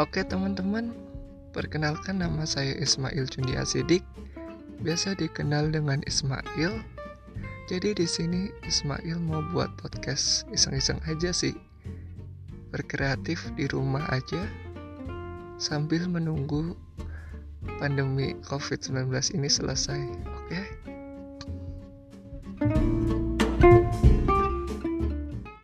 Oke teman-teman, perkenalkan nama saya Ismail Jundi Asidik, biasa dikenal dengan Ismail. Jadi di sini Ismail mau buat podcast iseng-iseng aja sih, berkreatif di rumah aja, sambil menunggu pandemi COVID-19 ini selesai.